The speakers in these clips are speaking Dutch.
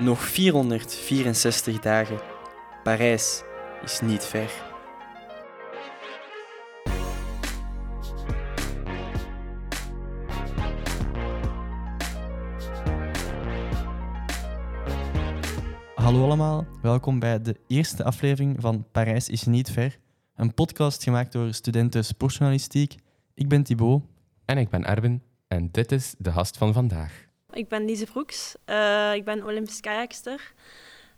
Nog 464 dagen. Parijs is niet ver. Hallo allemaal, welkom bij de eerste aflevering van Parijs is niet ver. Een podcast gemaakt door studenten sportjournalistiek. Ik ben Thibaut. En ik ben Erwin en dit is de gast van vandaag. Ik ben Lise Vroeks. Uh, ik ben Olympisch kajakster.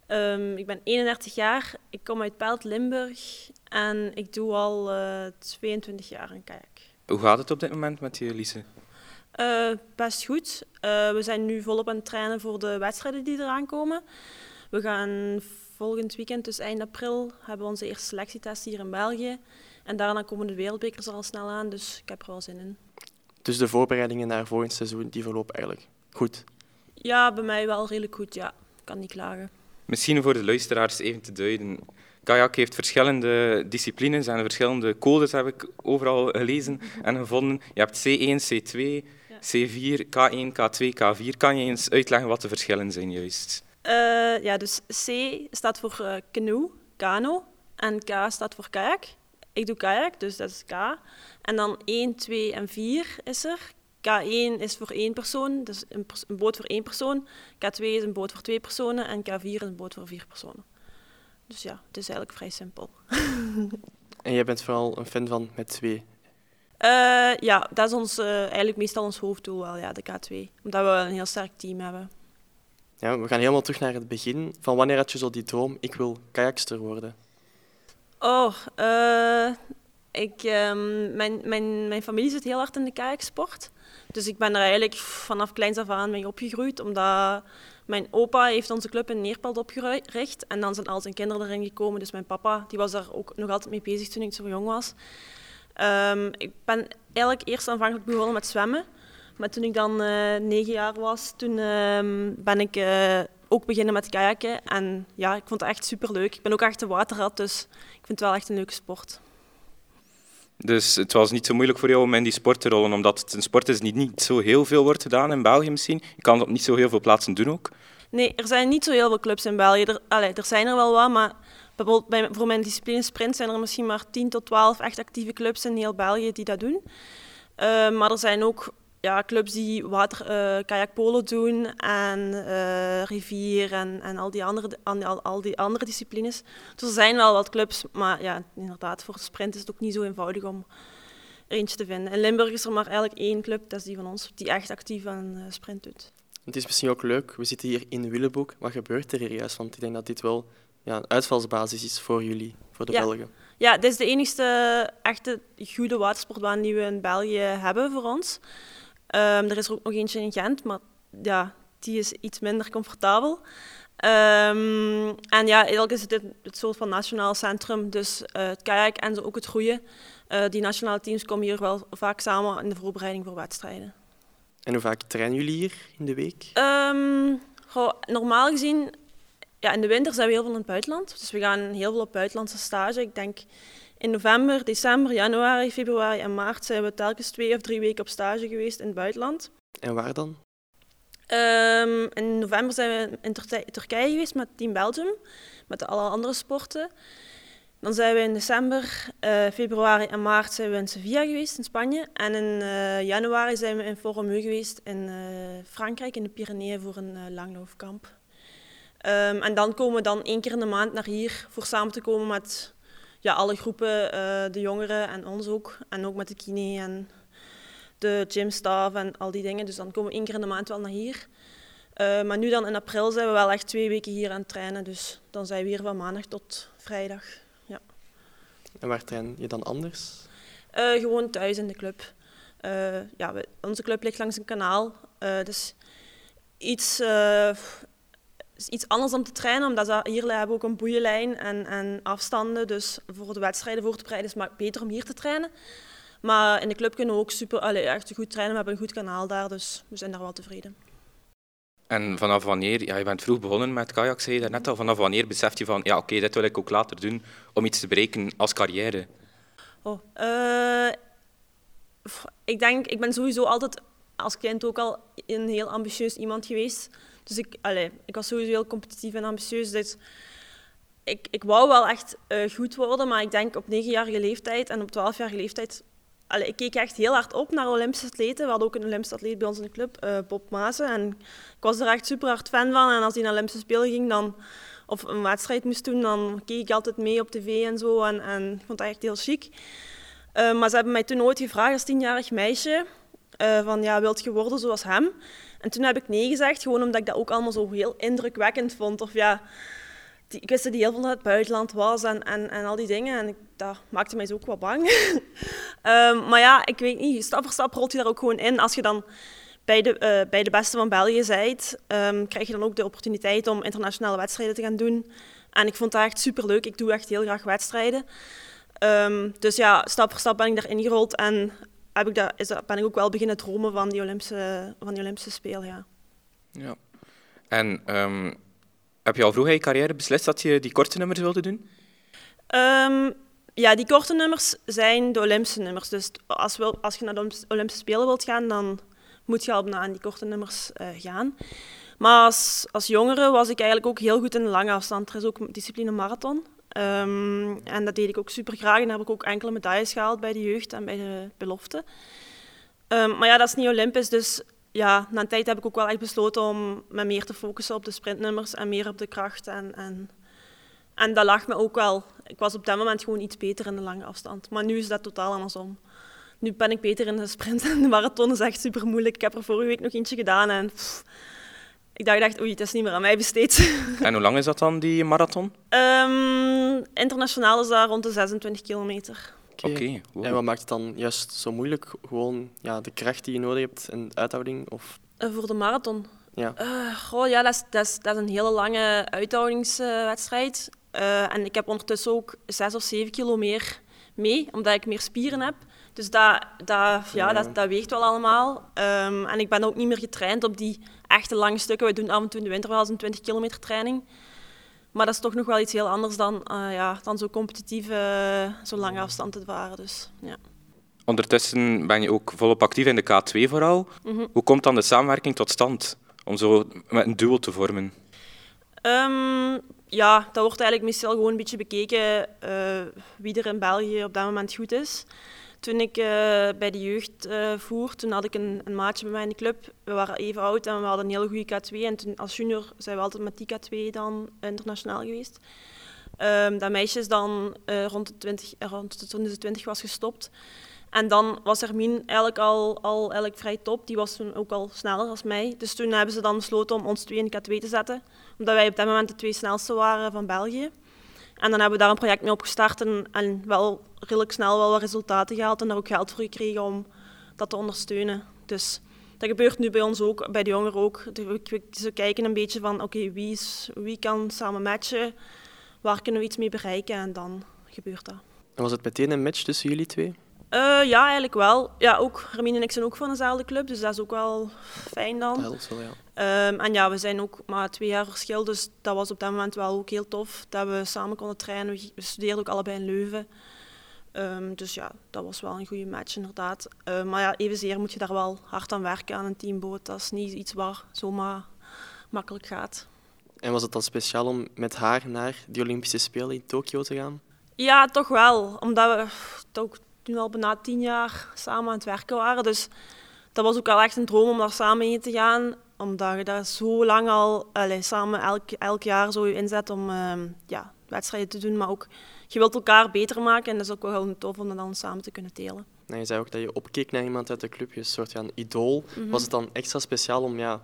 Um, ik ben 31 jaar. Ik kom uit Pelt, Limburg. En ik doe al uh, 22 jaar een kajak. Hoe gaat het op dit moment met je, Lise? Uh, best goed. we zijn nu volop aan het trainen voor de wedstrijden die eraan komen. We gaan volgend weekend, dus eind april, hebben we onze eerste selectietest hier in België. En daarna komen de wereldbekers er al snel aan, dus ik heb er wel zin in. Dus de voorbereidingen naar volgend seizoen die verlopen eigenlijk goed? Ja, bij mij wel redelijk goed, ja. Ik kan niet klagen. Misschien voor de luisteraars even te duiden. Kajak heeft verschillende disciplines en verschillende codes heb ik overal gelezen en gevonden. Je hebt C1, C2, C4, K1, K2, K4. Kan je eens uitleggen wat de verschillen zijn juist? Uh, ja, dus C staat voor uh, canoe, kano, en K staat voor kajak. Ik doe kajak, dus dat is K. En dan 1, 2 en 4 is er. K1 is voor één persoon, dus een, een, boot voor één persoon. K2 is een boot voor twee personen en K4 is een boot voor vier personen. Dus ja, het is eigenlijk vrij simpel. en jij bent vooral een fan van met twee? Uh, ja, dat is ons, uh, eigenlijk meestal ons hoofddoel wel, ja, de K2. Omdat we een heel sterk team hebben. Ja, we gaan helemaal terug naar het begin. Van wanneer had je zo die droom, ik wil kajakster worden? Oh, uh, ik, um, mijn, mijn, mijn familie zit heel hard in de kajaksport. Dus ik ben er eigenlijk vanaf kleins af aan mee opgegroeid, omdat mijn opa heeft onze club in Neerpelt opgericht en dan zijn al zijn kinderen erin gekomen. Dus mijn papa die was daar ook nog altijd mee bezig toen ik zo jong was. Um, ik ben eigenlijk eerst aanvankelijk begonnen met zwemmen. Maar toen ik dan uh, negen jaar was, toen um, ben ik uh, ook beginnen met kajakken. En ja, ik vond het echt superleuk. Ik ben ook echt een waterrat, dus ik vind het wel echt een leuke sport. Dus het was niet zo moeilijk voor jou om in die sport te rollen, omdat het een sport is die niet zo heel veel wordt gedaan in België misschien. Je kan het op niet zo heel veel plaatsen doen ook. Nee, er zijn niet zo heel veel clubs in België. Er, allez, er zijn er wel wat, maar bijvoorbeeld bij, voor mijn discipline sprint zijn er misschien maar 10 tot 12 echt actieve clubs in heel België die dat doen. Uh, maar er zijn ook ja, clubs die water, uh, kajakpolo doen en uh, rivier en, en al, die andere, al, al, die andere disciplines. Dus er zijn wel wat clubs, maar ja, inderdaad, voor de sprint is het ook niet zo eenvoudig om er eentje te vinden. In Limburg is er maar eigenlijk één club, dat is die van ons, die echt actief aan uh, sprint doet. Het is misschien ook leuk, we zitten hier in Willeboek. Wat gebeurt er hier juist? Want ik denk dat dit wel ja, een uitvalsbasis is voor jullie, voor de ja. Belgen. Ja, dit is de enige echte goede watersportbaan die we in België hebben voor ons. Um, er is er ook nog eentje in Gent, maar ja, die is iets minder comfortabel. Um, en ja, eigenlijk is het het soort van nationaal centrum, dus uh, het kajak en zo ook het groeien. Uh, die nationale teams komen hier wel vaak samen in de voorbereiding voor wedstrijden. En hoe vaak trainen jullie hier in de week? Um, goh, normaal gezien, ja, in de winter zijn we heel veel in het buitenland. Dus we gaan heel veel op buitenlandse stage. Ik denk in november, december, januari, februari en maart zijn we telkens twee of drie weken op stage geweest in het buitenland. En waar dan? Um, in november zijn we in Turkije geweest met Team Belgium, met alle andere sporten. Dan zijn we in december, uh, februari en maart zijn we in Sevilla geweest in Spanje. En in uh, januari zijn we in Forumeu geweest in uh, Frankrijk, in de Pyreneeën, voor een langloopkamp. Um, en dan komen we dan één keer in de maand naar hier voor samen te komen met ja, alle groepen, uh, de jongeren en ons ook. En ook met de kine en de gymstaf en al die dingen. Dus dan komen we één keer in de maand wel naar hier. Uh, maar nu dan in april zijn we wel echt twee weken hier aan het trainen. Dus dan zijn we hier van maandag tot vrijdag. Ja. En waar train je dan anders? Uh, gewoon thuis in de club. ja, we, onze club ligt langs een kanaal. dus iets is iets anders om te trainen, omdat ze hier hebben ook een boeienlijn en, en afstanden. Dus voor de wedstrijden voor te bereiden is het beter om hier te trainen. Maar in de club kunnen we ook super, allee, echt goed trainen. We hebben een goed kanaal daar, dus we zijn daar wel tevreden. En vanaf wanneer, ja, je bent vroeg begonnen met kajak, zei je net al, vanaf wanneer beseft je van, ja oké, okay, dit wil ik ook later doen om iets te bereiken als carrière? Oh, uh, ik denk, ik ben sowieso altijd als kind ook al een heel ambitieus iemand geweest. Dus ik, allee, ik was sowieso heel competitief en ambitieus. Dus ik, ik wou wel echt uh, goed worden, maar ik denk op negenjarige leeftijd en op twaalfjarige leeftijd... Allee, ik keek echt heel hard op naar Olympische atleten. We hadden ook een Olympische atleet bij ons in de club, uh, Bob Maassen. En ik was er echt super hard fan van. En als hij naar Olympische Spelen ging, dan of een wedstrijd moest doen, dan keek ik altijd mee op tv en zo. En, en ik vond dat echt heel chic. Uh, maar ze hebben mij toen nooit gevraagd als tienjarig meisje uh, van ja, wilt je worden zoals hem? En toen heb ik nee gezegd, gewoon omdat ik dat ook allemaal zo heel indrukwekkend vond. Of ja, die, ik wist dat hij heel veel naar het buitenland was en, en, en al die dingen. En ik, dat maakte mij zo ook wat bang. um, maar ja, ik weet niet, stap voor stap rolt je daar ook gewoon in. Als je dan bij de, uh, bij de beste van België zijt, um, krijg je dan ook de opportuniteit om internationale wedstrijden te gaan doen. En ik vond dat echt superleuk. Ik doe echt heel graag wedstrijden. Um, dus ja, stap voor stap ben ik daarin gerold en heb ik dat, is dat, ben ik ook wel beginnen dromen van die Olympische, van die Olympische Spelen. Ja. ja. En um, heb je al vroeg in je carrière beslist dat je die korte nummers wilde doen? Um, ja, die korte nummers zijn de Olympische nummers. Dus als, wil, als je naar de Olympische Spelen wilt gaan, dan moet je al aan die korte nummers uh, gaan. Maar als, als jongere was ik eigenlijk ook heel goed in de lange afstand. Er is ook discipline marathon. Um, en dat deed ik ook super graag. En heb ik ook enkele medailles gehaald bij de jeugd en bij de belofte. Um, maar ja, dat is niet Olympisch. Dus ja, na een tijd heb ik ook wel echt besloten om me meer te focussen op de sprintnummers en meer op de kracht. En, en, en dat lag me ook wel. Ik was op dat moment gewoon iets beter in de lange afstand. Maar nu is dat totaal andersom. Nu ben ik beter in de sprint en de marathon is echt super moeilijk. Ik heb er vorige week nog eentje gedaan en ik dacht echt, oei, het is niet meer aan mij besteed. En hoe lang is dat dan, die marathon? Um, internationaal is dat rond de 26 kilometer. Oké. Okay. Wow. En wat maakt het dan juist zo moeilijk? Gewoon ja, de kracht die je nodig hebt en de uithouding? Of? Uh, voor de marathon? Ja. Uh, goh, ja, dat is, dat, is, dat is een hele lange uithoudingswedstrijd. Uh, en ik heb ondertussen ook 6 of 7 kilo meer mee, omdat ik meer spieren heb. Dus dat, dat, ja, dat, dat weegt wel allemaal. Um, en ik ben ook niet meer getraind op die echte lange stukken. We doen af en toe in de winter wel eens een 20 kilometer training. Maar dat is toch nog wel iets heel anders dan, uh, ja, dan zo competitief uh, zo'n lange afstand varen. Dus, ja. Ondertussen ben je ook volop actief in de K2 vooral. Mm -hmm. Hoe komt dan de samenwerking tot stand om zo met een duo te vormen? Um, ja, dat wordt eigenlijk meestal gewoon een beetje bekeken uh, wie er in België op dat moment goed is. Toen ik uh, bij de jeugd uh, voer, toen had ik een, een, maatje bij mij in de club. We waren even oud en we hadden een hele goede K2. En toen, als junior zijn we altijd met die K2 dan internationaal geweest. Um, dat meisje is dan uh, rond, de 20, rond de, toen ze 20 was gestopt. En dan was Hermine eigenlijk al, al eigenlijk vrij top. Die was toen ook al sneller als mij. Dus toen hebben ze dan besloten om ons twee in de K2 te zetten. Omdat wij op dat moment de twee snelste waren van België. En dan hebben we daar een project mee opgestart en, en wel redelijk snel wel wat resultaten gehaald en daar ook geld voor gekregen om dat te ondersteunen. Dus dat gebeurt nu bij ons ook, bij de jongeren ook. Ze kijken een beetje van, oké, okay, wie, wie kan samen matchen? Waar kunnen we iets mee bereiken? En dan gebeurt dat. En was het meteen een match tussen jullie twee? Uh, ja, eigenlijk wel. Ja, ook Hermine en ik zijn ook van dezelfde club, dus dat is ook wel fijn dan. Dat helpt wel, ja. Um, en ja, we zijn ook maar twee jaar verschil, dus dat was op dat moment wel ook heel tof dat we samen konden trainen. We studeerden ook allebei in Leuven. Um, dus ja, dat was wel een goede match inderdaad. Uh, maar ja, evenzeer moet je daar wel hard aan werken aan een teamboot. Dat is niet iets waar zomaar makkelijk gaat. En was het dan speciaal om met haar naar die Olympische Spelen in Tokio te gaan? Ja, toch wel. Omdat we toch toen al bijna tien jaar samen aan het werken waren. Dus dat was ook wel echt een droom om daar samen heen te gaan. Omdat je daar zo lang al allez, samen elk, elk jaar zo je inzet om uh, ja, wedstrijden te doen. Maar ook, je wilt elkaar beter maken en dat is ook wel tof om dat dan samen te kunnen delen. Nee, je zei ook dat je opkeek naar iemand uit de club, je een soort van idool. Mm -hmm. Was het dan extra speciaal om ja,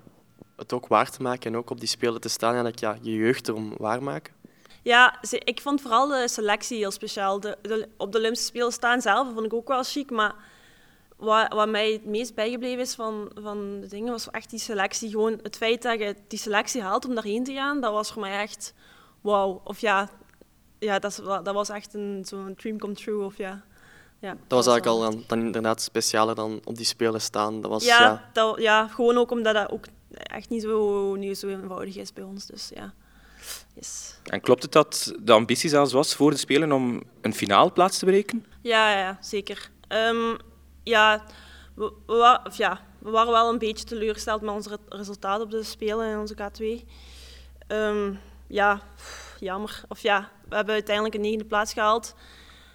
het ook waar te maken en ook op die spelen te staan en dat ja, je jeugd erom waarmaken? Ja, ik vond vooral de selectie heel speciaal. De, de, op de Olympische Spelen staan zelf vond ik ook wel chic, maar wat, wat mij het meest bijgebleven is van, van de dingen was echt die selectie. Gewoon het feit dat je die selectie haalt om daarheen te gaan, dat was voor mij echt wauw. Of ja, ja dat, dat was echt een, zo'n dream come true. Of ja. Ja, dat was eigenlijk al dan, dan, inderdaad specialer dan op die spelen staan. Dat was, ja, ja. Dat, ja, gewoon ook omdat dat ook echt niet zo, niet zo eenvoudig is bij ons. Dus ja. Yes. En klopt het dat de ambitie zelfs was voor de Spelen om een finaalplaats te bereiken? Ja, ja zeker. Um, ja, we, we, ja, we waren wel een beetje teleurgesteld met ons re- resultaat op de Spelen in onze K2. Ehm, ja, pff, jammer. Of ja, we hebben uiteindelijk een negende plaats gehaald.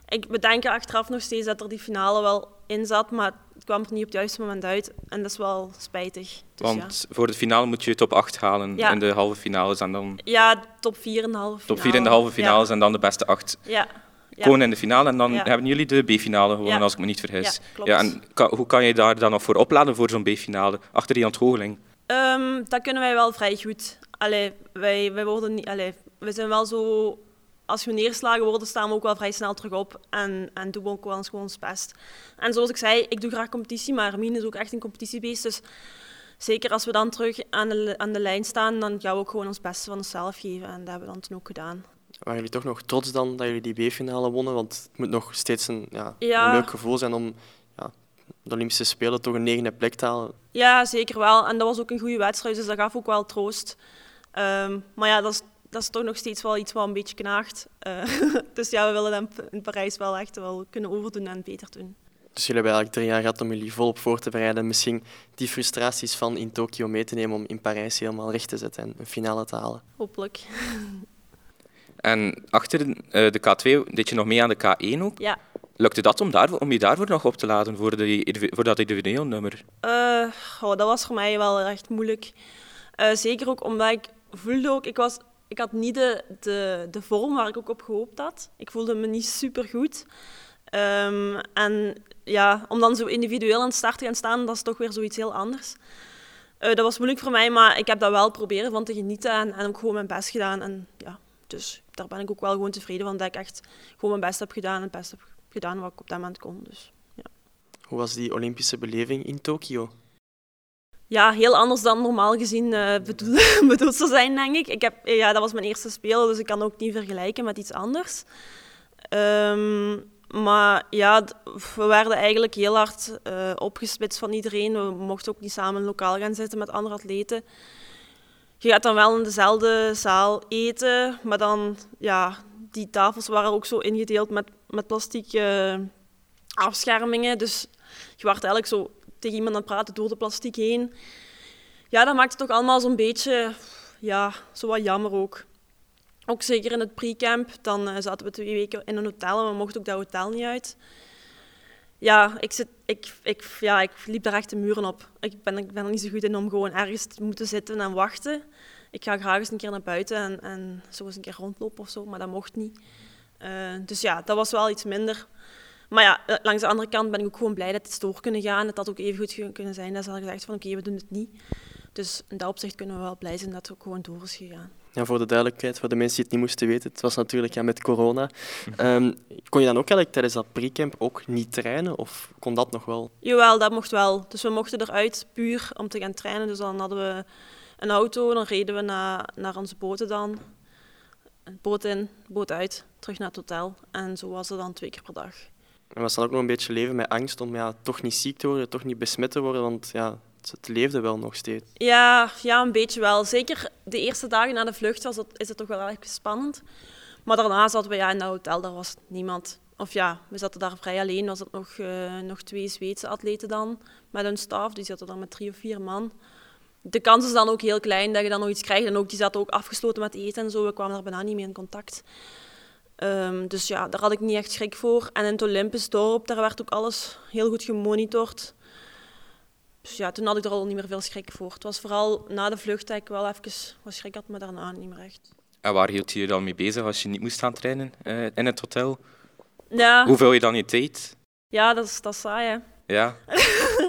Ik bedenk er achteraf nog steeds dat er die finale wel in zat, maar het kwam er niet op het juiste moment uit. En dat is wel spijtig. Dus Want voor de finale moet je top 8 halen Ja. in de halve finales en dan ja. ja, top 4 in de halve finale. top 4 in de halve finales en dan de beste 8 Ja. Ja. komen in de finale. En dan hebben jullie de B-finale gewonnen, als ik me niet vergis. Ja, en ka- hoe kan je daar dan nog voor opladen voor zo'n B-finale? Achter die ontgoocheling. Ehm, dat kunnen wij wel vrij goed. Allee, wij, wij worden niet, allee, we zijn wel zo... Als we neerslagen worden, staan we ook wel vrij snel terug op. En, en doen we ook wel eens gewoon ons best. En zoals ik zei, ik doe graag competitie, maar Hermine is ook echt een competitiebeest. Dus zeker als we dan terug aan de, aan de lijn staan, dan gaan we ook gewoon ons beste van onszelf geven. En dat hebben we dan toen ook gedaan. Waren jullie toch nog trots dan dat jullie die B-finale wonnen? Want het moet nog steeds een, ja, Ja. een leuk gevoel zijn om ja, de Olympische Spelen toch een negende plek te halen. Ja, zeker wel. En dat was ook een goede wedstrijd, dus dat gaf ook wel troost. Ehm, maar ja, dat is, dat is toch nog steeds wel iets wat een beetje knaagt. Eh, dus ja, we willen dat in Parijs wel echt wel kunnen overdoen en beter doen. Dus jullie hebben eigenlijk drie jaar gehad om jullie volop voor te bereiden. Misschien die frustraties van in Tokio mee te nemen om in Parijs helemaal recht te zetten en een finale te halen. Hopelijk. En achter eh, de K2 deed je nog mee aan de K1 ook. Ja. Lukte dat om, daarvoor, om je daarvoor nog op te laden voor, de, voor dat individueel nummer? Eh, goh, dat was voor mij wel echt moeilijk. Eh, zeker ook omdat ik voelde ook, ik, was, ik had niet de, de, de vorm waar ik ook op gehoopt had. Ik voelde me niet super goed. en ja, om dan zo individueel aan de start te gaan staan, dat is toch weer zoiets heel anders. Dat was moeilijk voor mij, maar ik heb dat wel proberen van te genieten en, en ook gewoon mijn best gedaan. En ja, dus daar ben ik ook wel gewoon tevreden van dat ik echt gewoon mijn best heb gedaan en het best heb gedaan wat ik op dat moment kon. Dus. Hoe was die Olympische beleving in Tokio? Ja, heel anders dan normaal gezien eh bedoeld, bedoeld zou zijn, denk ik. ik heb, ja, dat was mijn eerste spelen, dus ik kan ook niet vergelijken met iets anders. Ehm, maar ja, we werden eigenlijk heel hard eh, opgesplitst van iedereen. We mochten ook niet samen lokaal gaan zitten met andere atleten. Je gaat dan wel in dezelfde zaal eten, maar dan, ja, die tafels waren ook zo ingedeeld met, met plastic eh, afschermingen. Dus je werd eigenlijk zo tegen iemand aan het praten door de plastic heen. Ja, dat maakt het toch allemaal zo'n beetje, ja, zo wat jammer ook. Ook zeker in het pre-camp, dan eh, zaten we twee weken in een hotel en we mochten ook dat hotel niet uit. Ja, ik, zit, ik, ik, ja, ik liep daar echt de muren op. Ik ben, ik ben er niet zo goed in om gewoon ergens te moeten zitten en wachten. Ik ga graag eens een keer naar buiten en, en zo eens een keer rondlopen of zo, maar dat mocht niet. Eh, dus ja, dat was wel iets minder. Maar ja, eh, langs de andere kant ben ik ook gewoon blij dat het door kunnen gaan. Het had ook even goed kunnen zijn dat ze hadden gezegd van oké, we doen het niet. Dus in dat opzicht kunnen we wel blij zijn dat het ook gewoon door is gegaan. Ja, voor de duidelijkheid, voor de mensen die het niet moesten weten, het was natuurlijk ja, met corona. Ehm, kon je dan ook eigenlijk tijdens dat pre-camp ook niet trainen? Of kon dat nog wel? Jawel, dat mocht wel. Dus we mochten eruit puur om te gaan trainen. Dus dan hadden we een auto, dan reden we naar, naar onze boten dan. Boot in, boot uit, terug naar het hotel. En zo was het dan twee keer per dag. En was dat ook nog een beetje leven met angst om ja, toch niet ziek te worden, toch niet besmet te worden? Want ja, het, leefde wel nog steeds. Ja, ja, een beetje wel. Zeker de eerste dagen na de vlucht was is het toch wel erg spannend. Maar daarna zaten we ja, in dat hotel, daar was niemand. Of ja, we zaten daar vrij alleen. Was het nog, eh, nog twee Zweedse atleten dan met hun staf. Die zaten dan met drie of vier man. De kans is dan ook heel klein dat je dan nog iets krijgt. En ook, die zaten ook afgesloten met eten en zo. We kwamen daar bijna niet meer in contact. Ehm, dus ja, daar had ik niet echt schrik voor. En in het Olympisch dorp, daar werd ook alles heel goed gemonitord. Dus ja, toen had ik er al niet meer veel schrik voor. Het was vooral na de vlucht dat ik wel even wat schrik had, maar daarna niet meer echt. En waar hield je je dan mee bezig als je niet moest gaan trainen eh, in het hotel? Ja, Hoe vul je dan je tijd? ja dat, is, dat is saai, hè. Ja.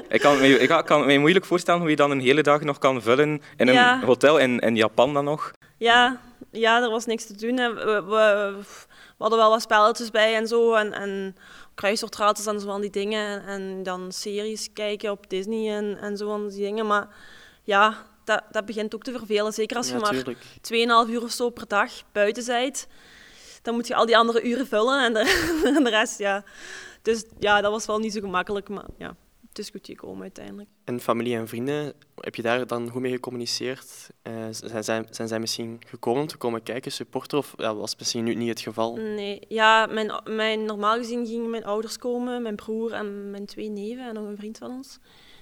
ik, kan me, ik kan- me moeilijk voorstellen hoe je dan een hele dag nog kan vullen in een Ja. hotel in, in Japan dan nog. Ja, ja, er was niks te doen. hè. We, we, we hadden wel wat spelletjes bij en zo. En, en kruiswoordraad en zo van die dingen. En dan series kijken op Disney en, en zo van die dingen. Maar ja, dat, dat begint ook te vervelen. Zeker als je maar tuurlijk. 2,5 uur of zo per dag buiten bent. Dan moet je al die andere uren vullen en de, en de rest, ja. Dus ja, dat was wel niet zo gemakkelijk, maar ja, het is goed gekomen uiteindelijk. En familie en vrienden, heb je daar dan goed mee gecommuniceerd? Eh, zijn, zij, zijn zij misschien gekomen om te komen kijken, supporter? Of ja, was misschien nu niet het geval? Nee, ja, mijn, mijn, normaal gezien gingen mijn ouders komen, mijn broer en mijn twee neven en nog een vriend van ons.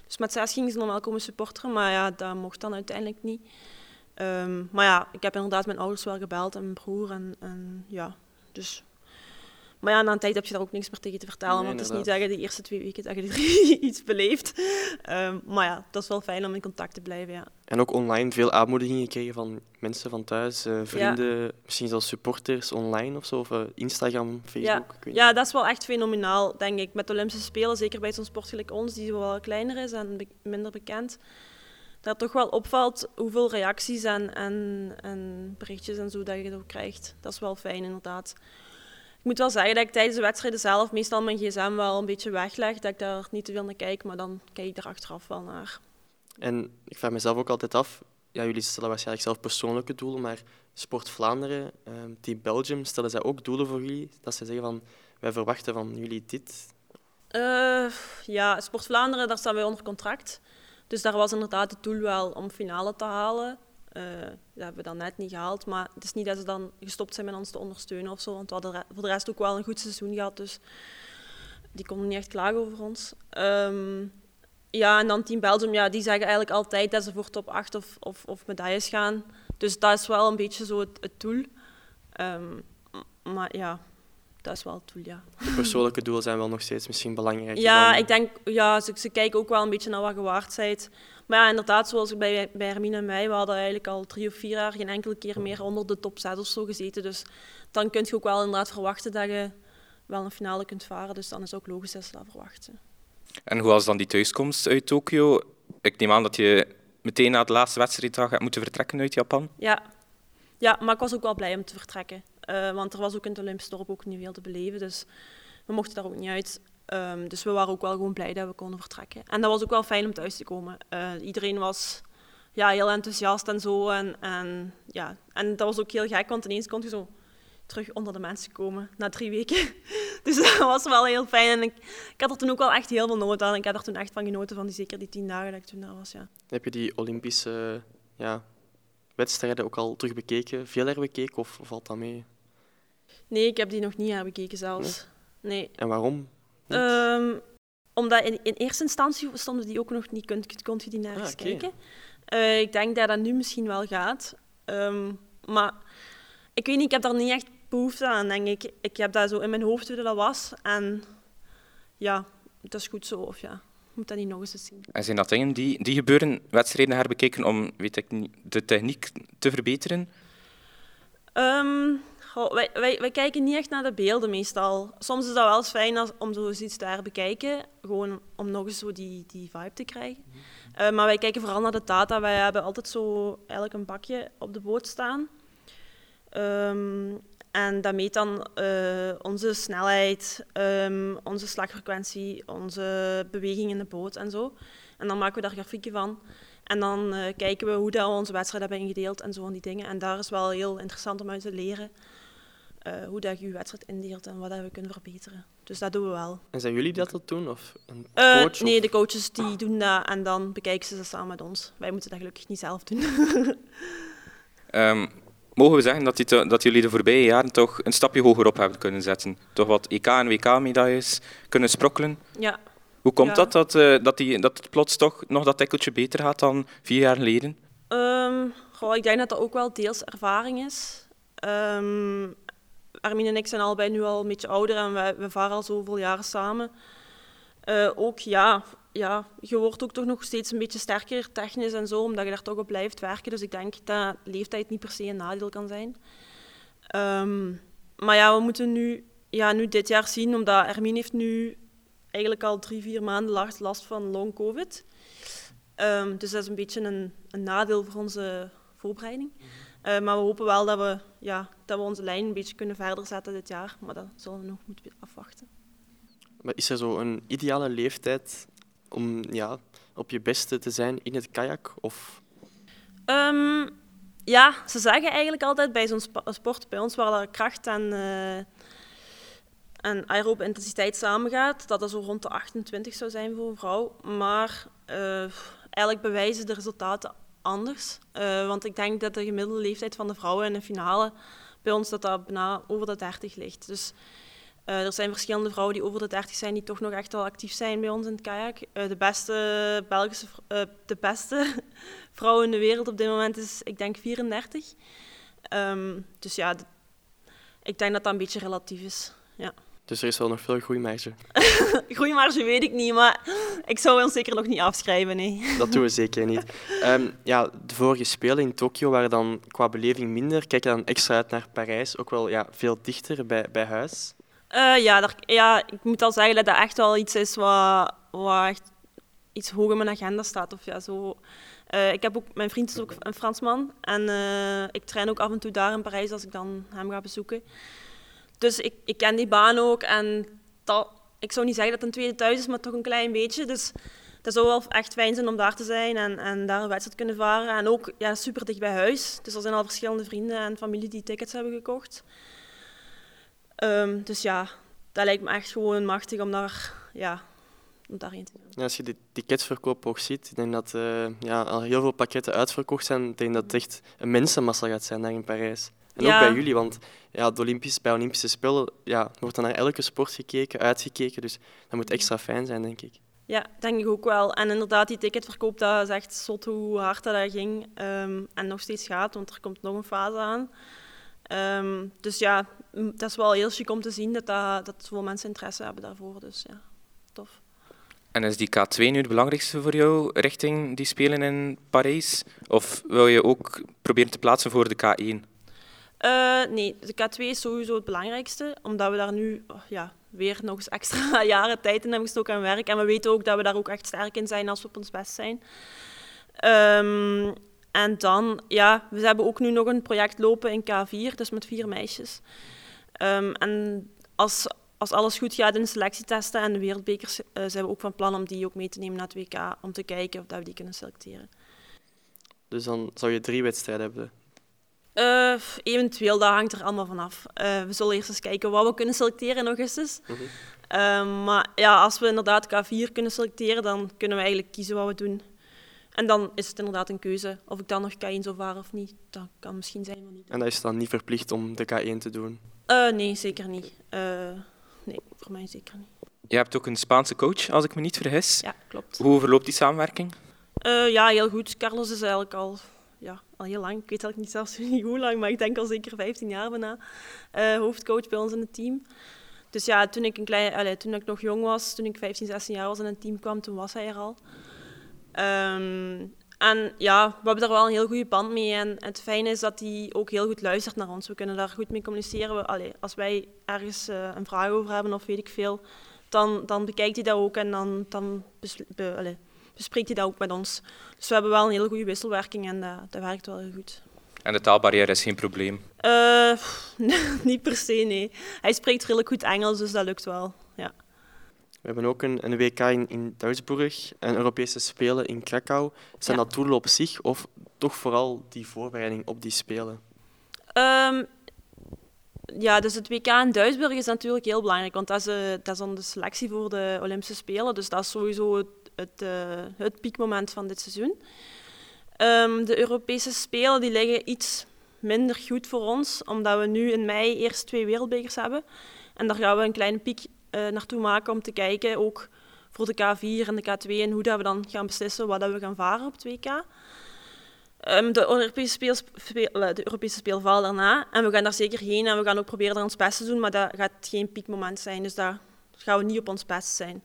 Dus met zes gingen ze normaal komen supporteren, maar ja, dat mocht dan uiteindelijk niet. Ehm, maar ja, ik heb inderdaad mijn ouders wel gebeld en mijn broer. En, en ja, dus maar ja, na een tijd heb je daar ook niks meer tegen te vertellen. Nee, want het is niet dat je de eerste twee weken dat je iets beleeft. Ehm, maar ja, dat is wel fijn om in contact te blijven. Ja. En ook online veel aanmoedigingen gekregen van mensen van thuis, eh, vrienden, misschien zelfs supporters online of zo, of eh, Instagram, Facebook. ja, dat is wel echt fenomenaal, denk ik. Met de Olympische Spelen, zeker bij zo'n sport gelijk ons, die wel kleiner is en be- minder bekend. Dat toch wel opvalt hoeveel reacties en, en, en berichtjes en zo dat je ook krijgt. Dat is wel fijn, inderdaad. Ik moet wel zeggen dat ik tijdens de wedstrijden zelf meestal mijn gsm wel een beetje wegleg, dat ik daar niet te veel naar kijk, maar dan kijk ik er achteraf wel naar. En ik vraag mezelf ook altijd af, ja, jullie stellen waarschijnlijk zelf persoonlijke doelen, maar Sport Vlaanderen, ehm, Team Belgium, stellen zij ook doelen voor jullie? Dat ze zeggen van, wij verwachten van jullie dit. Eh, ja, Sport Vlaanderen, daar staan wij onder contract. Dus daar was inderdaad het doel wel om finale te halen. Eh, dat hebben we dan net niet gehaald. Maar het is niet dat ze dan gestopt zijn met ons te ondersteunen of zo. Want we hadden voor de rest ook wel een goed seizoen gehad. Dus die konden niet echt klagen over ons. Ehm, ja, en dan Team Belgium, ja, die zeggen eigenlijk altijd dat ze voor top 8 of, of, of medailles gaan. Dus dat is wel een beetje zo het, doel. Ehm, maar ja, dat is wel het doel, ja. De persoonlijke doelen zijn wel nog steeds misschien belangrijker Ja, dan... ik denk, ja, ze, ze kijken ook wel een beetje naar wat je waard bent. Maar ja, inderdaad, zoals bij, bij Hermine en mij, we hadden eigenlijk al drie of vier jaar geen enkele keer meer onder de top 6 of zo gezeten. Dus dan kun je ook wel inderdaad verwachten dat je wel een finale kunt varen. Dus dan is het ook logisch dat ze dat verwachten. En hoe was dan die thuiskomst uit Tokio? Ik neem aan dat je meteen na de laatste wedstrijddag hebt moeten vertrekken uit Japan. Ja. ja, maar ik was ook wel blij om te vertrekken. Eh, want er was ook in het Olympisch dorp ook niet veel te beleven. Dus we mochten daar ook niet uit. Ehm, dus we waren ook wel gewoon blij dat we konden vertrekken. En dat was ook wel fijn om thuis te komen. Eh, iedereen was ja, heel enthousiast en zo. En, en, ja. en dat was ook heel gek, want ineens kon je zo terug onder de mensen komen na drie weken. Dus dat was wel heel fijn. En ik, ik had er toen ook wel echt heel veel nood aan. Ik heb er toen echt van genoten, van die, zeker die tien dagen dat ik toen daar was. Ja. Heb je die Olympische ja, wedstrijden ook al terug bekeken, veel herbekeken of valt dat mee? Nee, ik heb die nog niet herbekeken zelfs. Nee. En waarom? Ehm, omdat in, in eerste instantie stonden die ook nog niet, kon, kon je die naar Ah, eens kijken. Eh, ik denk dat dat nu misschien wel gaat. Ehm, maar ik weet niet, ik heb daar niet echt behoefte aan, denk ik. Ik heb dat zo in mijn hoofd hoe dat was. En ja, dat is goed zo. Of ja, ik moet dat niet nog eens eens zien. En zijn dat dingen die, die gebeuren, wedstrijden herbekeken om weet ik niet, de techniek te verbeteren? Ehm, goh, wij, wij, wij kijken niet echt naar de beelden meestal. Soms is dat wel eens fijn als, om zo eens iets te herbekijken. Gewoon om nog eens zo die, die vibe te krijgen. Eh, maar wij kijken vooral naar de data. Wij hebben altijd zo eigenlijk een bakje op de boot staan. Ehm, en dat meet dan eh, onze snelheid, ehm, onze slagfrequentie, onze beweging in de boot en zo. En dan maken we daar grafieken van. En dan eh, kijken we hoe dat we onze wedstrijd hebben ingedeeld en zo van die dingen. En daar is wel heel interessant om uit te leren eh, hoe dat je je wedstrijd indeelt en wat dat we kunnen verbeteren. Dus dat doen we wel. En zijn jullie dat dat doen? Of een Eh, coach? nee, of- de coaches die doen dat en dan bekijken ze dat samen met ons. Wij moeten dat gelukkig niet zelf doen. Ehm, mogen we zeggen dat, die dat jullie de voorbije jaren toch een stapje hoger op hebben kunnen zetten? Toch wat EK- en WK-medailles kunnen sprokkelen? ja. Hoe komt Ja. dat, dat, eh, dat, die, dat het plots toch nog dat tikkeltje beter gaat dan vier jaar geleden? Ehm, goh, ik denk dat dat ook wel deels ervaring is. Ehm Armin en ik zijn allebei nu al een beetje ouder en we, we varen al zoveel jaren samen. Eh, ook ja, ja, je wordt ook toch nog steeds een beetje sterker technisch en zo, omdat je daar toch op blijft werken. Dus ik denk dat leeftijd niet per se een nadeel kan zijn. Ehm, maar ja, we moeten nu, ja, nu dit jaar zien, omdat Armin heeft nu eigenlijk al drie, vier maanden last, van long covid. Ehm, dus dat is een beetje een, een nadeel voor onze voorbereiding. Eh, maar we hopen wel dat we, ja, dat we onze lijn een beetje kunnen verder zetten dit jaar. Maar dat zullen we nog moeten afwachten. Maar is er zo een ideale leeftijd om ja, op je beste te zijn in het kajak? Of Ehm, ja, ze zeggen eigenlijk altijd bij zo'n sport bij ons waar kracht en, eh en aerobe intensiteit samengaat, dat dat zo rond de 28 zou zijn voor een vrouw. Maar eh, eigenlijk bewijzen de resultaten anders. Eh, want ik denk dat de gemiddelde leeftijd van de vrouwen in de finale bij ons dat dat bijna over de 30 ligt. Dus Eh, er zijn verschillende vrouwen die over de 30 zijn die toch nog echt wel actief zijn bij ons in het kajak. Eh, de beste Belgische, de beste vrouw in de wereld op dit moment is, ik denk, 34. Um, dus ja, ik denk dat dat een beetje relatief is. Ja. Dus er is wel nog veel groeimarge. groeimarge weet ik niet, maar ik zou ons zeker nog niet afschrijven. Nee. Dat doen we zeker niet. Um, ja, de vorige Spelen in Tokio waren dan qua beleving minder. Kijk je dan extra uit naar Parijs, ook wel ja, veel dichter bij, bij huis? Uh, ja, daar, ja, ik moet al zeggen dat dat echt wel iets is wat, wat echt iets hoog in mijn agenda staat. Of ja, zo. Uh, ik heb ook, mijn vriend is ook een Fransman en uh, ik train ook af en toe daar in Parijs als ik dan hem ga bezoeken. Dus ik, ik ken die baan ook en dat, ik zou niet zeggen dat het een tweede thuis is, maar toch een klein beetje. Dus dat zou wel echt fijn zijn om daar te zijn en, en daar een wedstrijd kunnen varen. En ook ja, super dicht bij huis. Dus er zijn al verschillende vrienden en familie die tickets hebben gekocht. Um, dus ja, dat lijkt me echt gewoon machtig om daar, ja, om daarheen te gaan. Ja, als je de ticketverkoop ook ziet, ik denk dat uh, ja, al heel veel pakketten uitverkocht zijn. Ik denk dat het echt een mensenmassa gaat zijn daar in Parijs. En ook bij jullie, want ja, de Olympisch, bij Olympische Spelen ja, wordt dan naar elke sport gekeken, uitgekeken. Dus dat moet extra fijn zijn, denk ik. Ja, denk ik ook wel. En inderdaad, die ticketverkoop, dat is echt zot hoe hard dat, ging. Um, en nog steeds gaat, want er komt nog een fase aan. Um, dus ja, dat is wel heel chic om te zien dat, dat, dat zoveel mensen interesse hebben daarvoor. Dus ja, tof. En is die K2 nu het belangrijkste voor jou richting die spelen in Parijs? Of wil je ook proberen te plaatsen voor de K1? Uh, nee, de K2 is sowieso het belangrijkste, omdat we daar nu oh, ja, weer nog eens extra jaren tijd in hebben gestoken aan werk. En we weten ook dat we daar ook echt sterk in zijn als we op ons best zijn. Um, en dan, ja, we hebben ook nu nog een project lopen in K4, dus met vier meisjes. Um, en als, als alles goed gaat in de selectietesten en de wereldbekers, uh, zijn we ook van plan om die ook mee te nemen naar het WK, om te kijken of dat we die kunnen selecteren. Dus dan zou je drie wedstrijden hebben? Uh, eventueel, dat hangt er allemaal vanaf. Uh, we zullen eerst eens kijken wat we kunnen selecteren in augustus. Mm -hmm. maar ja, als we inderdaad K4 kunnen selecteren, dan kunnen we eigenlijk kiezen wat we doen. En dan is het inderdaad een keuze of ik dan nog K1 zou varen of niet. Dat kan misschien zijn of niet. En dat is dan niet verplicht om de K1 te doen? Uh, nee, zeker niet. Uh, nee, voor mij zeker niet. Je hebt ook een Spaanse coach, als ik me niet vergis. Ja, klopt. Hoe verloopt die samenwerking? Uh, ja, heel goed. Carlos is eigenlijk al, ja, al heel lang, ik weet eigenlijk niet zelfs niet hoe lang, maar ik denk al zeker 15 jaar bijna, hoofdcoach bij ons in het team. Dus ja, toen ik, een klein, allez, toen ik nog jong was, toen ik 15, 16 jaar was en in het team kwam, toen was hij er al. Um, en ja, we hebben daar wel een heel goede band mee. En het fijne is dat hij ook heel goed luistert naar ons. We kunnen daar goed mee communiceren. We, allez, als wij ergens uh, een vraag over hebben of weet ik veel, dan, dan bekijkt hij dat ook en dan, dan be, bespreekt hij dat ook met ons. Dus we hebben wel een hele goede wisselwerking en dat, dat werkt wel heel goed. En de taalbarrière is geen probleem? Uh, niet per se, nee. Hij spreekt redelijk goed Engels, dus dat lukt wel. Ja. We hebben ook een, een WK in, in Duitsburg en Europese Spelen in Krakau. Zijn ja. dat doelen op zich of toch vooral die voorbereiding op die Spelen? Um, ja, dus het WK in Duisburg is natuurlijk heel belangrijk, want dat is, uh, dat is dan de selectie voor de Olympische Spelen. Dus dat is sowieso het, uh, het piekmoment van dit seizoen. Um, de Europese Spelen die liggen iets minder goed voor ons, omdat we nu in mei eerst twee wereldbekers hebben. En daar gaan we een kleine piek uh, naartoe maken om te kijken, ook voor de K4 en de K2, en hoe dat we dan gaan beslissen wat dat we gaan varen op het WK. Um, de, Europese speel, eh, de Europese Speel valt daarna en we gaan daar zeker heen en we gaan ook proberen er ons best te doen, maar dat gaat geen piekmoment zijn, dus daar gaan we niet op ons best zijn.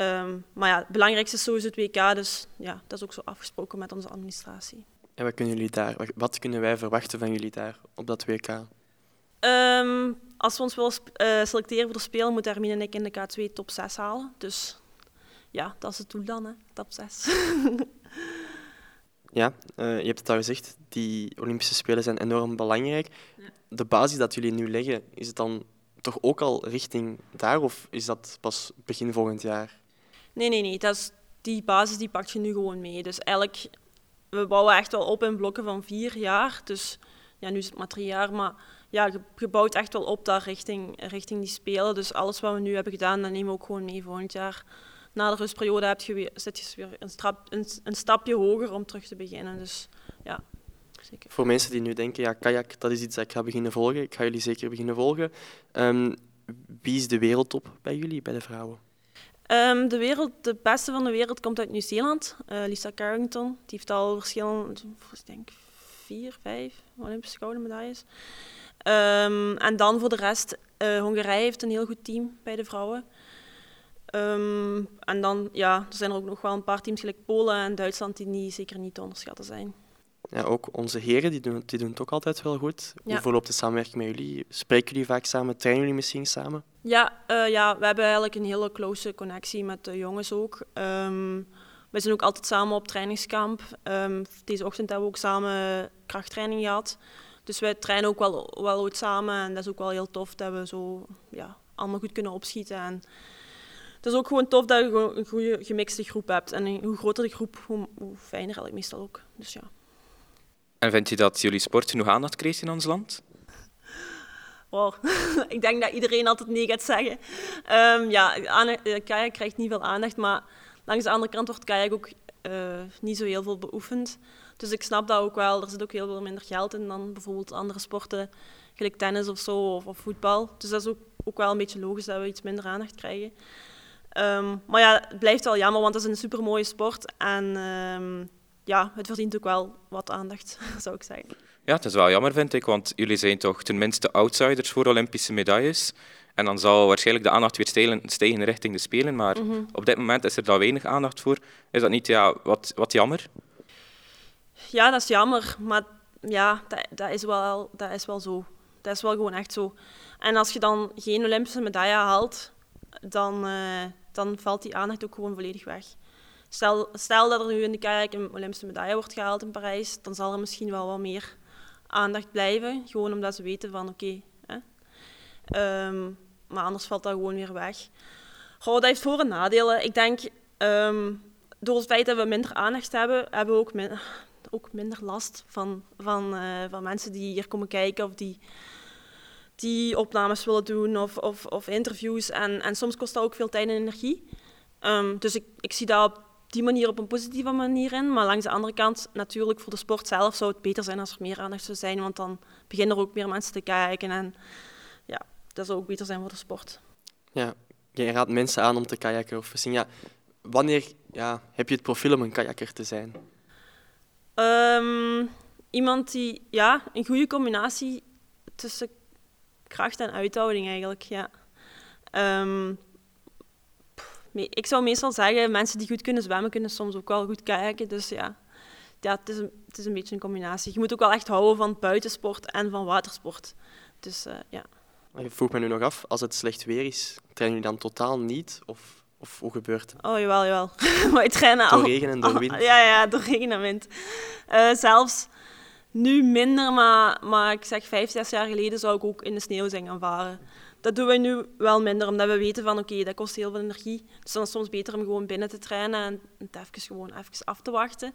Um, maar ja, het belangrijkste is sowieso het WK, dus ja, dat is ook zo afgesproken met onze administratie. En wat kunnen, jullie daar, wat kunnen wij verwachten van jullie daar op dat WK? Um, als we ons willen uh, selecteren voor de Spelen, moet Hermine en ik in de K2 top 6 halen. Dus ja, dat is het doel dan, hè. top 6. ja, uh, je hebt het al gezegd, die Olympische Spelen zijn enorm belangrijk. Ja. De basis dat jullie nu leggen, is het dan toch ook al richting daar of is dat pas begin volgend jaar? Nee, nee, nee. Dat is, die basis die pak je nu gewoon mee. Dus eigenlijk, we bouwen echt wel op in blokken van vier jaar. Dus ja, nu is het maar drie jaar, maar ja, je bouwt echt wel op daar richting, richting die spelen. Dus alles wat we nu hebben gedaan, dat nemen we ook gewoon mee volgend jaar. Na de rustperiode heb je weer, zit je weer een, een, een stapje hoger om terug te beginnen. Dus ja, zeker. Voor mensen die nu denken, ja, kajak, dat is iets dat ik ga beginnen volgen. Ik ga jullie zeker beginnen volgen. Um, wie is de wereldtop bij jullie, bij de vrouwen? Um, de, wereld, de beste van de wereld komt uit Nieuw-Zeeland. Uh, Lisa Carrington. Die heeft al verschillende, ik denk vier, vijf Olympische gouden medailles. Um, en dan voor de rest, uh, Hongarije heeft een heel goed team bij de vrouwen. Um, en dan ja, er zijn er ook nog wel een paar teams, gelijk Polen en Duitsland, die niet, zeker niet te onderschatten zijn. Ja, ook onze heren die doen, die doen het ook altijd wel goed. Ja. Hoe verloopt de samenwerking met jullie? Spreken jullie vaak samen? Trainen jullie misschien samen? Ja, uh, ja we hebben eigenlijk een hele close connectie met de jongens ook. Um, we zijn ook altijd samen op trainingskamp. Um, deze ochtend hebben we ook samen krachttraining gehad. Dus wij trainen ook wel, wel ooit samen. En dat is ook wel heel tof dat we zo ja, allemaal goed kunnen opschieten. En het is ook gewoon tof dat je een goede gemixte groep hebt. En hoe groter de groep, hoe, hoe fijner eigenlijk meestal ook. Dus ja. En vind je dat jullie sport genoeg aandacht krijgt in ons land? Wow. ik denk dat iedereen altijd nee gaat zeggen. Um, ja, eh, kajak krijgt niet veel aandacht, maar langs de andere kant wordt kajak ook uh, niet zo heel veel beoefend. Dus ik snap dat ook wel. Er zit ook heel veel minder geld in dan bijvoorbeeld andere sporten, gelijk tennis of zo, of, voetbal. Dus dat is ook, ook wel een beetje logisch dat we iets minder aandacht krijgen. Um, maar ja, het blijft wel jammer, want het is een supermooie sport. En um, ja, het verdient ook wel wat aandacht, zou ik zeggen. Ja, het is wel jammer, vind ik, want jullie zijn toch tenminste outsiders voor Olympische medailles. En dan zal waarschijnlijk de aandacht weer stijgen, stijgen richting de Spelen, maar mm -hmm. op dit moment is er daar weinig aandacht voor. Is dat niet ja, wat, wat jammer? Ja, dat is jammer, maar ja, dat, dat, is wel, dat is wel zo. Dat is wel gewoon echt zo. En als je dan geen Olympische medaille haalt, dan, uh, dan valt die aandacht ook gewoon volledig weg. Stel, stel dat er nu in de kajak een Olympische medaille wordt gehaald in Parijs, dan zal er misschien wel wat meer aandacht blijven. Gewoon omdat ze weten van oké. Um, maar anders valt dat gewoon weer weg. Goh, dat heeft voor- en nadelen. Ik denk, um, door het feit dat we minder aandacht hebben, hebben we ook, ook minder last van, van, uh, van mensen die hier komen kijken of die, die opnames willen doen of, of, of interviews. En, en soms kost dat ook veel tijd en energie. Um, dus ik, ik zie dat die manier op een positieve manier in. Maar langs de andere kant, natuurlijk voor de sport zelf zou het beter zijn als er meer aandacht zou zijn. Want dan beginnen er ook meer mensen te kijken. En ja, dat zou ook beter zijn voor de sport. Ja, je raadt mensen aan om te kajakken. Of misschien, ja, wanneer ja, heb je het profiel om een kajakker te zijn? Um, iemand die ja, een goede combinatie tussen kracht en uithouding eigenlijk. Ja. Um, ik zou meestal zeggen, mensen die goed kunnen zwemmen, kunnen soms ook wel goed kajakken. Dus ja, ja het, is een, het is een beetje een combinatie. Je moet ook wel echt houden van buitensport en van watersport. Dus uh, ja. Ik vroeg me nu nog af, als het slecht weer is, trainen jullie dan totaal niet? Of, of hoe gebeurt het? Oh, jawel, jawel. Wij trainen door regen en door wind? ja, ja, door regen en wind. Uh, zelfs nu minder, maar, maar ik zeg vijf, zes jaar geleden zou ik ook in de sneeuw zijn gaan varen. Dat doen we nu wel minder, omdat we weten van oké, dat kost heel veel energie. Dus dan is het soms beter om gewoon binnen te trainen en het even, gewoon even af te wachten.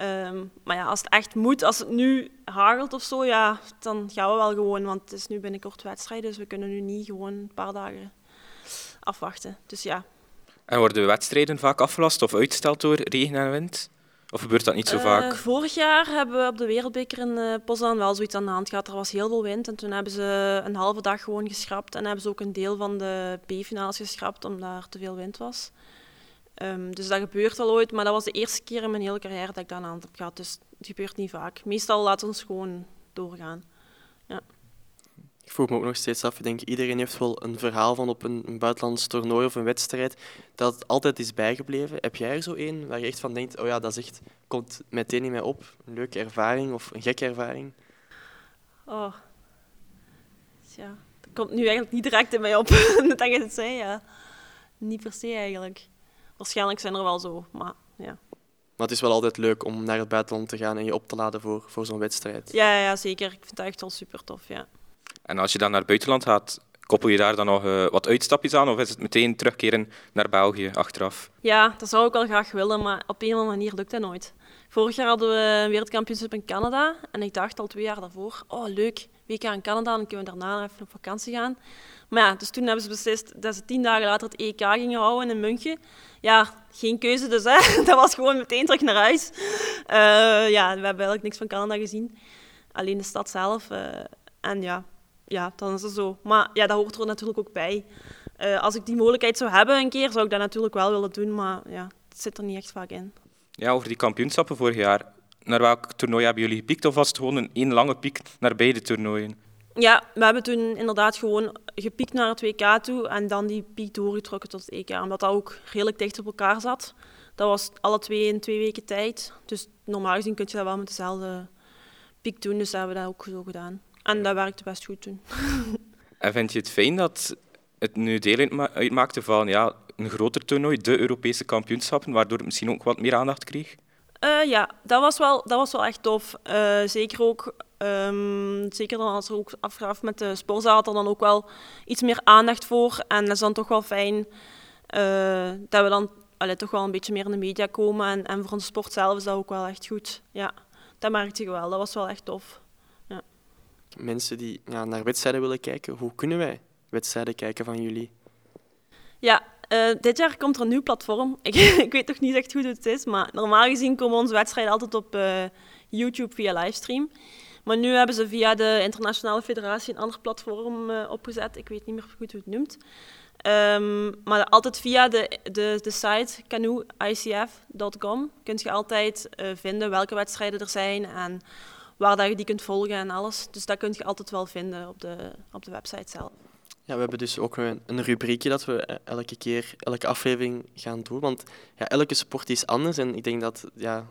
Um, maar ja, als het echt moet, als het nu hagelt of zo, ja, dan gaan we wel gewoon. Want het is nu binnenkort wedstrijd, dus we kunnen nu niet gewoon een paar dagen afwachten. Dus ja. En worden wedstrijden vaak afgelast of uitgesteld door regen en wind? Of gebeurt dat niet zo vaak? Uh, vorig jaar hebben we op de Wereldbeker in uh, Poznan wel zoiets aan de hand gehad. Er was heel veel wind en toen hebben ze een halve dag gewoon geschrapt. En hebben ze ook een deel van de B-finales geschrapt omdat er te veel wind was. Um, dus dat gebeurt wel ooit, maar dat was de eerste keer in mijn hele carrière dat ik dat aan de hand heb gehad. Dus het gebeurt niet vaak. Meestal laten we ons gewoon doorgaan. Ik vroeg me ook nog steeds af, ik denk iedereen heeft wel een verhaal van op een, een buitenlands toernooi of een wedstrijd dat altijd is bijgebleven. Heb jij er zo één waar je echt van denkt, oh ja, dat is echt, komt meteen in mij op, een leuke ervaring of een gekke ervaring? Oh, ja, dat komt nu eigenlijk niet direct in mij op, dat je het zei, ja. Niet per se eigenlijk. Waarschijnlijk zijn er wel zo, maar ja. Maar het is wel altijd leuk om naar het buitenland te gaan en je op te laden voor, voor zo'n wedstrijd. Ja, ja, zeker. Ik vind dat echt wel super tof, ja. En als je dan naar het buitenland gaat, koppel je daar dan nog uh, wat uitstapjes aan of is het meteen terugkeren naar België achteraf? Ja, dat zou ik wel graag willen, maar op een of andere manier lukt dat nooit. Vorig jaar hadden we een wereldkampioenschap in Canada en ik dacht al twee jaar daarvoor, oh leuk, WK in Canada, dan kunnen we daarna even op vakantie gaan. Maar ja, dus toen hebben ze beslist dat ze tien dagen later het EK gingen houden in München. Ja, geen keuze dus, hè. dat was gewoon meteen terug naar huis. Uh, ja, we hebben eigenlijk niks van Canada gezien, alleen de stad zelf. Uh, en ja, ja, dan is het zo. Maar ja, dat hoort er natuurlijk ook bij. Uh, als ik die mogelijkheid zou hebben een keer, zou ik dat natuurlijk wel willen doen, maar ja, het zit er niet echt vaak in. Ja, over die kampioenschappen vorig jaar. Naar welk toernooi hebben jullie gepiekt of was het gewoon een één lange piek naar beide toernooien? Ja, we hebben toen inderdaad gewoon gepiekt naar het WK toe en dan die piek doorgetrokken tot het EK, omdat dat ook redelijk dicht op elkaar zat. Dat was alle twee in twee weken tijd. Dus normaal gezien kun je dat wel met dezelfde piek doen, dus dat hebben we dat ook zo gedaan. En dat werkte best goed toen. En vind je het fijn dat het nu deel uitmaakte van ja, een groter toernooi, de Europese kampioenschappen, waardoor het misschien ook wat meer aandacht kreeg? Uh, ja, dat was, wel, dat was wel echt tof. Uh, zeker ook, um, zeker dan als er ook afgaf met de sportzaal, had er dan ook wel iets meer aandacht voor. En dat is dan toch wel fijn uh, dat we dan allee, toch wel een beetje meer in de media komen. En, en voor onze sport zelf is dat ook wel echt goed. Ja, dat merkte ik wel. Dat was wel echt tof. Mensen die naar wedstrijden willen kijken, hoe kunnen wij wedstrijden kijken van jullie? Ja, uh, dit jaar komt er een nieuw platform. Ik, ik weet nog niet echt hoe het is, maar normaal gezien komen onze wedstrijden altijd op uh, YouTube via livestream. Maar nu hebben ze via de Internationale Federatie een ander platform uh, opgezet. Ik weet niet meer goed hoe het noemt. Um, maar altijd via de, de, de site canoeicf.com kun je altijd vinden welke wedstrijden er zijn en waar dat je die kunt volgen en alles. Dus dat kun je altijd wel vinden op de, op de website zelf. Ja, we hebben dus ook een, een rubriekje dat we eh, elke keer, elke aflevering gaan doen. Want ja, elke sport is anders en ik denk dat ja,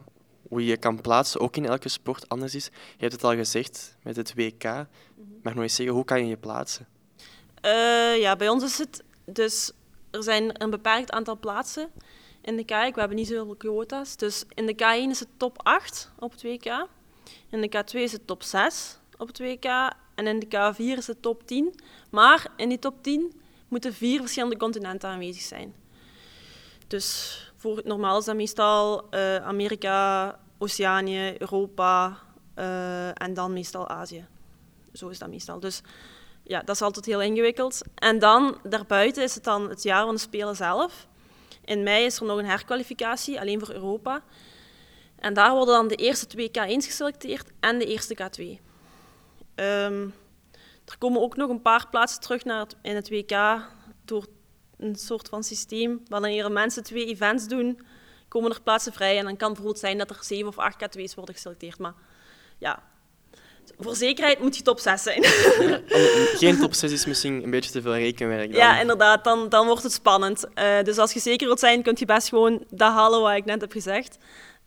hoe je kan plaatsen ook in elke sport anders is. Je hebt het al gezegd met het WK. Mag nog eens zeggen, hoe kan je je plaatsen? Uh, ja, bij ons is het dus er zijn een beperkt aantal plaatsen in de K. We hebben niet zoveel quota's. Dus in de K1 is het top 8 op het WK. In de K2 is het top 6 op het WK. En in de K4 is het top 10. Maar in die top 10 moeten vier verschillende continenten aanwezig zijn. Dus voor, normaal is dat meestal uh, Amerika, Oceanië, Europa uh, en dan meestal Azië. Zo is dat meestal. Dus ja, dat is altijd heel ingewikkeld. En dan, daarbuiten is het dan het jaar van de Spelen zelf. In mei is er nog een herkwalificatie, alleen voor Europa. En daar worden dan de eerste twee K1's geselecteerd en de eerste K2. Um, ehm, er komen ook nog een paar plaatsen terug naar het, in het WK door een soort van systeem. Wanneer mensen twee events doen, komen er plaatsen vrij. En dan kan het bijvoorbeeld zijn dat er zeven of acht K2's worden geselecteerd. Maar ja, voor zekerheid moet je top 6 zijn. Geen top 6 is misschien een beetje te veel rekenwerk. Dan. Ja, inderdaad, dan, dan wordt het spannend. Uh, dus als je zeker wilt zijn, kun je best gewoon dat halen wat ik net heb gezegd.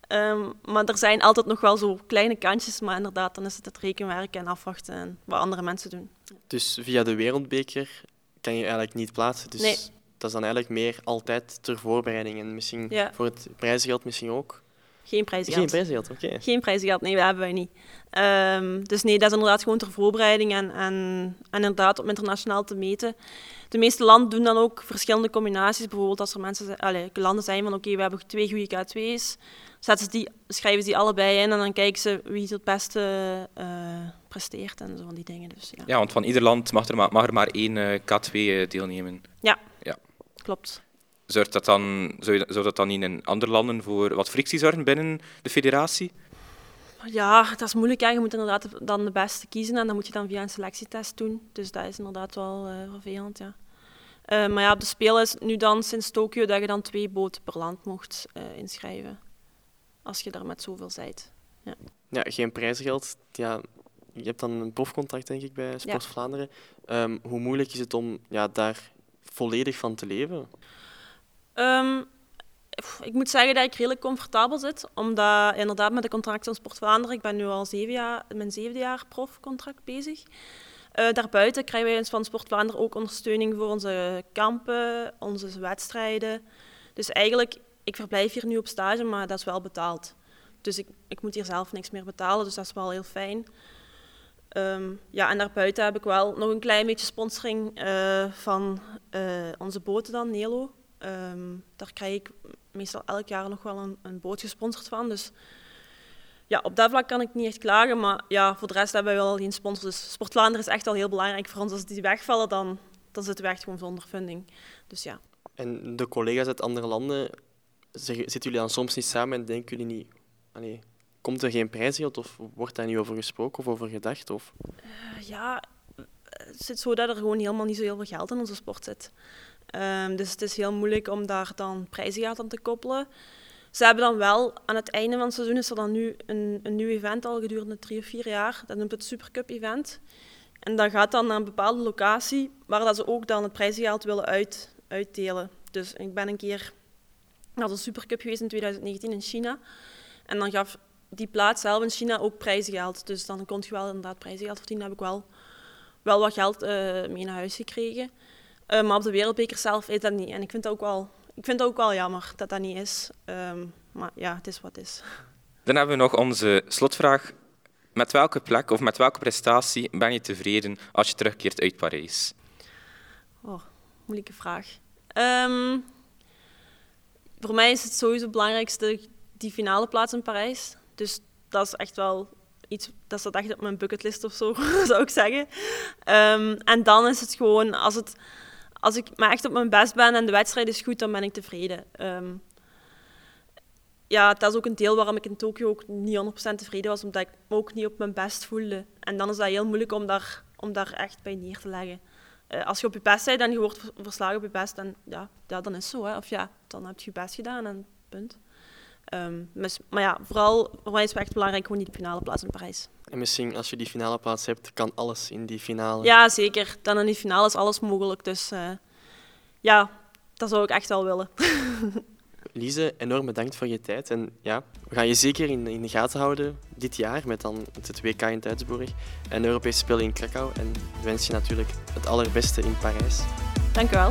Um, maar er zijn altijd nog wel zo kleine kantjes, maar inderdaad, dan is het het rekenwerk en afwachten en wat andere mensen doen. Dus via de wereldbeker kan je eigenlijk niet plaatsen. Dus nee. dat is dan eigenlijk meer altijd ter voorbereiding en misschien ja. voor het prijzengeld misschien ook. Geen prijzengeld. Geen prijzengeld, oké. Geen prijzengeld, nee, dat hebben wij niet. Um, dus nee, dat is inderdaad gewoon ter voorbereiding en, en, en inderdaad om internationaal te meten. De meeste landen doen dan ook verschillende combinaties. Bijvoorbeeld als er mensen, allez, landen zijn van oké, we hebben twee goede K2's, zetten ze die, schrijven ze die allebei in en dan kijken ze wie het beste uh, presteert en zo van die dingen. Dus, ja. ja, want van ieder land mag er maar, mag er maar één uh, K2 uh, deelnemen. Ja, ja. klopt. Zorgt dat dan, zou, zou dat dan in andere landen voor wat frictie zorgen binnen de federatie? Ja, dat is moeilijk. Ja. Je moet inderdaad dan de beste kiezen en dan moet je dan via een selectietest doen. Dus dat is inderdaad wel uh, vervelend. Ja. Uh, maar ja, op de Spelen is nu dan sinds Tokio dat je dan twee boten per land mocht uh, inschrijven. Als je daar met zoveel zijt. Ja. ja, geen prijsgeld. Ja, je hebt dan een profcontract, denk ik, bij Sport ja. Vlaanderen. Um, hoe moeilijk is het om ja, daar volledig van te leven? Um, ik moet zeggen dat ik redelijk comfortabel zit, omdat inderdaad met de contract van Sport Vlaanderen, ik ben nu al zeven jaar, mijn zevende jaar profcontract bezig. Uh, daarbuiten krijgen wij van Sport Vlaanderen ook ondersteuning voor onze kampen, onze wedstrijden. Dus eigenlijk, ik verblijf hier nu op stage, maar dat is wel betaald. Dus ik, ik moet hier zelf niks meer betalen, dus dat is wel heel fijn. Um, ja, en daarbuiten heb ik wel nog een klein beetje sponsoring uh, van uh, onze boten dan, Nelo. Um, daar krijg ik meestal elk jaar nog wel een, een boot gesponsord van. Dus ja, op dat vlak kan ik niet echt klagen. Maar ja, voor de rest hebben we wel geen sponsors. Dus Sport Vlaanderen is echt al heel belangrijk voor ons. Als die wegvallen, dan, dan zitten we echt gewoon zonder funding. Dus ja. En de collega's uit andere landen, zitten jullie dan soms niet samen en denken jullie niet... Allee, komt er geen prijsgeld of wordt daar niet over gesproken of over gedacht? Of? Uh, ja, het zit zo dat er gewoon helemaal niet zo heel veel geld in onze sport zit. Ehm, dus het is heel moeilijk om daar dan prijzengeld aan te koppelen. Ze hebben dan wel, aan het einde van het seizoen is er dan nu een, een nieuw event al gedurende drie of vier jaar. Dat noemt het Supercup event. En dat gaat dan naar een bepaalde locatie waar dat ze ook dan het prijzengeld willen uit, uitdelen. Dus ik ben een keer naar de Supercup geweest in 2019 in China. En dan gaf die plaats zelf in China ook prijzengeld. Dus dan kon je wel inderdaad prijzengeld verdienen. heb ik wel, wel wat geld uh, mee naar huis gekregen. Uh, maar op de wereldbeker zelf is dat niet. En ik vind het ook wel, ik vind het ook wel jammer dat dat niet is. Um, maar ja, het is wat het is. Dan hebben we nog onze slotvraag. Met welke plek of met welke prestatie ben je tevreden als je terugkeert uit Parijs? Oh, moeilijke vraag. Um, voor mij is het sowieso het belangrijkste die finale plaats in Parijs. Dus dat is echt wel iets, dat staat echt op mijn bucketlist of zo, zou ik zeggen. Um, en dan is het gewoon, als, het, als ik maar echt op mijn best ben en de wedstrijd is goed, dan ben ik tevreden. Um, ja, dat is ook een deel waarom ik in Tokio ook niet 100% tevreden was, omdat ik me ook niet op mijn best voelde. En dan is dat heel moeilijk om daar, om daar echt bij neer te leggen. Uh, als je op je best bent en je wordt verslagen op je best, dan, ja, ja, dan is zo. Hè. Of ja, dan heb je je best gedaan en punt. Um, maar ja, vooral voor mij is het echt belangrijk gewoon die finale plaats in Parijs. En misschien als je die finale plaats hebt, kan alles in die finale. Ja, zeker. Dan in die finale is alles mogelijk. Dus uh, ja, dat zou ik echt wel willen. Lise, enorm bedankt voor je tijd. En ja, we gaan je zeker in, in de gaten houden dit jaar met dan het WK in Duitsburg en Europese Spelen in Krakau. En ik wens je natuurlijk het allerbeste in Parijs. Dank u wel.